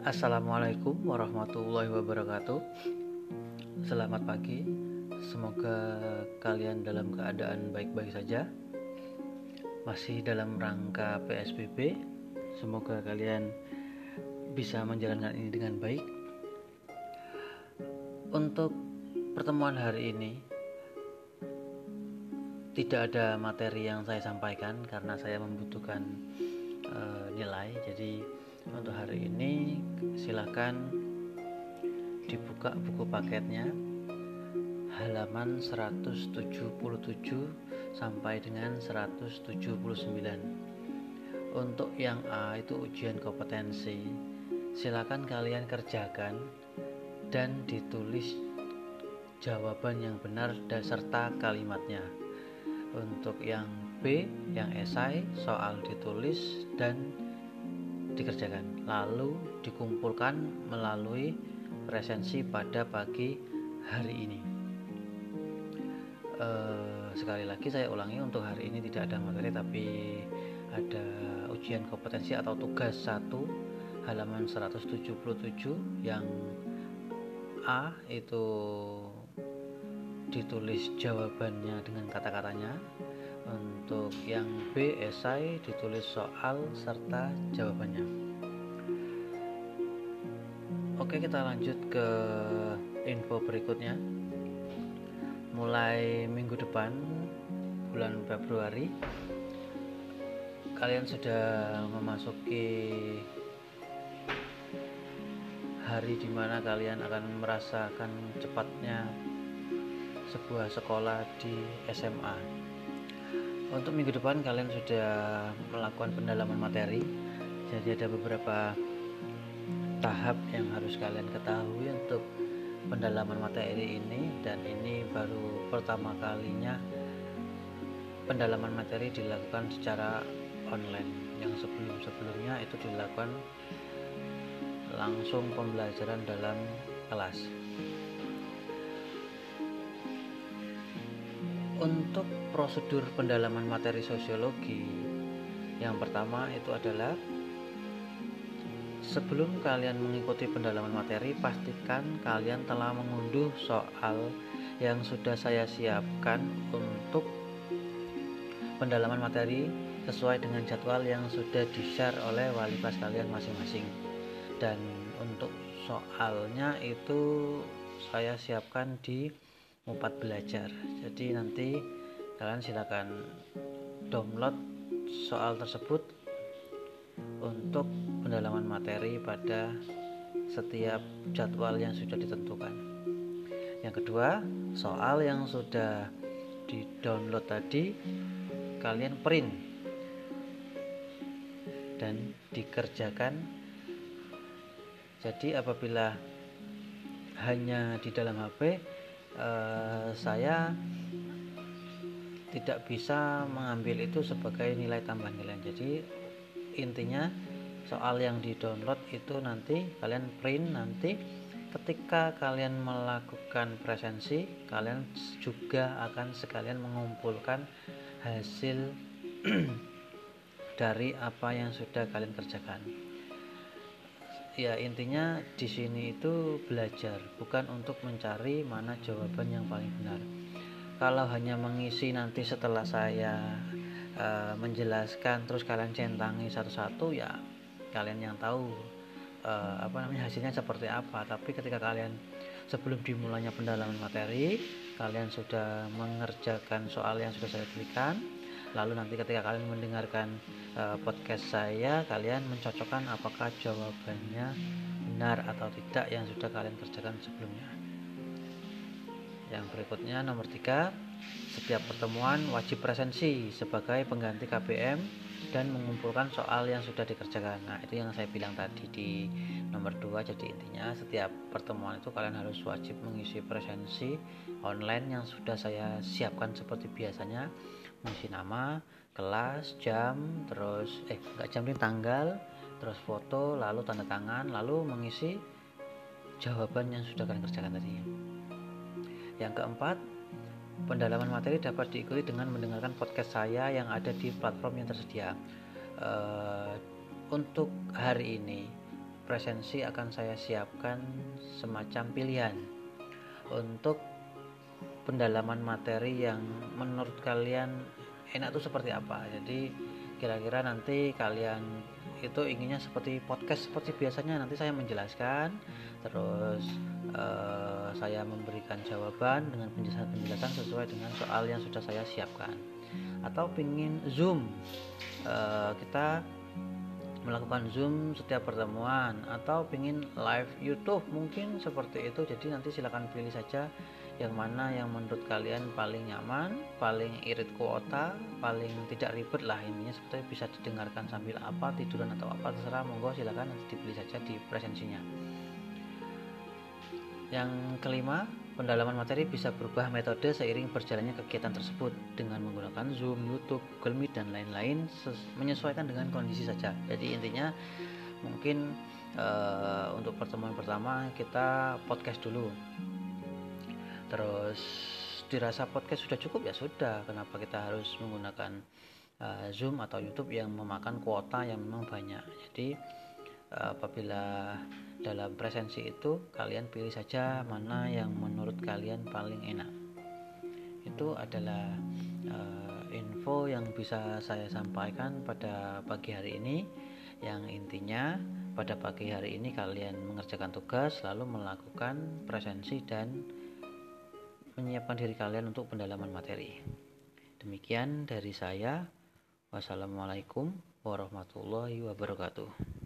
Assalamualaikum warahmatullahi wabarakatuh. Selamat pagi. Semoga kalian dalam keadaan baik-baik saja. Masih dalam rangka PSBB. Semoga kalian bisa menjalankan ini dengan baik. Untuk pertemuan hari ini tidak ada materi yang saya sampaikan karena saya membutuhkan uh, nilai. Jadi untuk hari ini silakan dibuka buku paketnya halaman 177 sampai dengan 179 untuk yang A itu ujian kompetensi. Silakan kalian kerjakan dan ditulis jawaban yang benar dan serta kalimatnya. Untuk yang B yang esai soal ditulis dan dikerjakan. Lalu dikumpulkan melalui presensi pada pagi hari ini. E, sekali lagi saya ulangi untuk hari ini tidak ada materi tapi ada ujian kompetensi atau tugas satu halaman 177 yang A itu ditulis jawabannya dengan kata-katanya untuk yang B esai ditulis soal serta jawabannya. Oke, kita lanjut ke info berikutnya. Mulai minggu depan bulan Februari kalian sudah memasuki hari di mana kalian akan merasakan cepatnya sebuah sekolah di SMA untuk minggu depan kalian sudah melakukan pendalaman materi. Jadi ada beberapa tahap yang harus kalian ketahui untuk pendalaman materi ini. Dan ini baru pertama kalinya pendalaman materi dilakukan secara online. Yang sebelum-sebelumnya itu dilakukan langsung pembelajaran dalam kelas Untuk prosedur pendalaman materi sosiologi, yang pertama itu adalah sebelum kalian mengikuti pendalaman materi, pastikan kalian telah mengunduh soal yang sudah saya siapkan untuk pendalaman materi sesuai dengan jadwal yang sudah di-share oleh wali kelas kalian masing-masing. Dan untuk soalnya itu saya siapkan di Mupat Belajar. Jadi nanti kalian silakan download soal tersebut untuk pendalaman materi pada setiap jadwal yang sudah ditentukan. Yang kedua, soal yang sudah di-download tadi kalian print dan dikerjakan. Jadi apabila hanya di dalam HP Eh, saya tidak bisa mengambil itu sebagai nilai tambahan kalian jadi intinya soal yang di download itu nanti kalian print nanti ketika kalian melakukan presensi kalian juga akan sekalian mengumpulkan hasil dari apa yang sudah kalian kerjakan ya intinya di sini itu belajar bukan untuk mencari mana jawaban yang paling benar. Kalau hanya mengisi nanti setelah saya uh, menjelaskan terus kalian centangi satu-satu ya kalian yang tahu uh, apa namanya hasilnya seperti apa. Tapi ketika kalian sebelum dimulainya pendalaman materi kalian sudah mengerjakan soal yang sudah saya berikan lalu nanti ketika kalian mendengarkan uh, podcast saya kalian mencocokkan apakah jawabannya benar atau tidak yang sudah kalian kerjakan sebelumnya. Yang berikutnya nomor tiga setiap pertemuan wajib presensi sebagai pengganti KBM dan mengumpulkan soal yang sudah dikerjakan. Nah itu yang saya bilang tadi di nomor dua. Jadi intinya setiap pertemuan itu kalian harus wajib mengisi presensi online yang sudah saya siapkan seperti biasanya. Mengisi nama kelas jam terus eh enggak jam ini tanggal terus foto lalu tanda tangan lalu mengisi jawaban yang sudah kalian kerjakan tadi. Yang keempat pendalaman materi dapat diikuti dengan mendengarkan podcast saya yang ada di platform yang tersedia. Uh, untuk hari ini presensi akan saya siapkan semacam pilihan. Untuk pendalaman materi yang menurut kalian enak tuh seperti apa? Jadi kira-kira nanti kalian itu inginnya seperti podcast seperti biasanya. Nanti saya menjelaskan. Terus uh, saya memberikan jawaban dengan penjelasan-penjelasan sesuai dengan soal yang sudah saya siapkan. Atau pingin zoom. Uh, kita melakukan zoom setiap pertemuan. Atau pingin live YouTube mungkin seperti itu. Jadi nanti silahkan pilih saja yang mana yang menurut kalian paling nyaman, paling irit kuota, paling tidak ribet lah intinya seperti bisa didengarkan sambil apa tiduran atau apa terserah monggo silakan nanti dipilih saja di presensinya. Yang kelima, pendalaman materi bisa berubah metode seiring berjalannya kegiatan tersebut dengan menggunakan Zoom, YouTube, Google Meet dan lain-lain menyesuaikan dengan kondisi saja. Jadi intinya mungkin uh, untuk pertemuan pertama kita podcast dulu terus dirasa podcast sudah cukup? Ya sudah. Kenapa kita harus menggunakan uh, Zoom atau YouTube yang memakan kuota yang memang banyak? Jadi uh, apabila dalam presensi itu kalian pilih saja mana yang menurut kalian paling enak. Itu adalah uh, info yang bisa saya sampaikan pada pagi hari ini. Yang intinya pada pagi hari ini kalian mengerjakan tugas lalu melakukan presensi dan menyiapkan diri kalian untuk pendalaman materi. Demikian dari saya. Wassalamualaikum warahmatullahi wabarakatuh.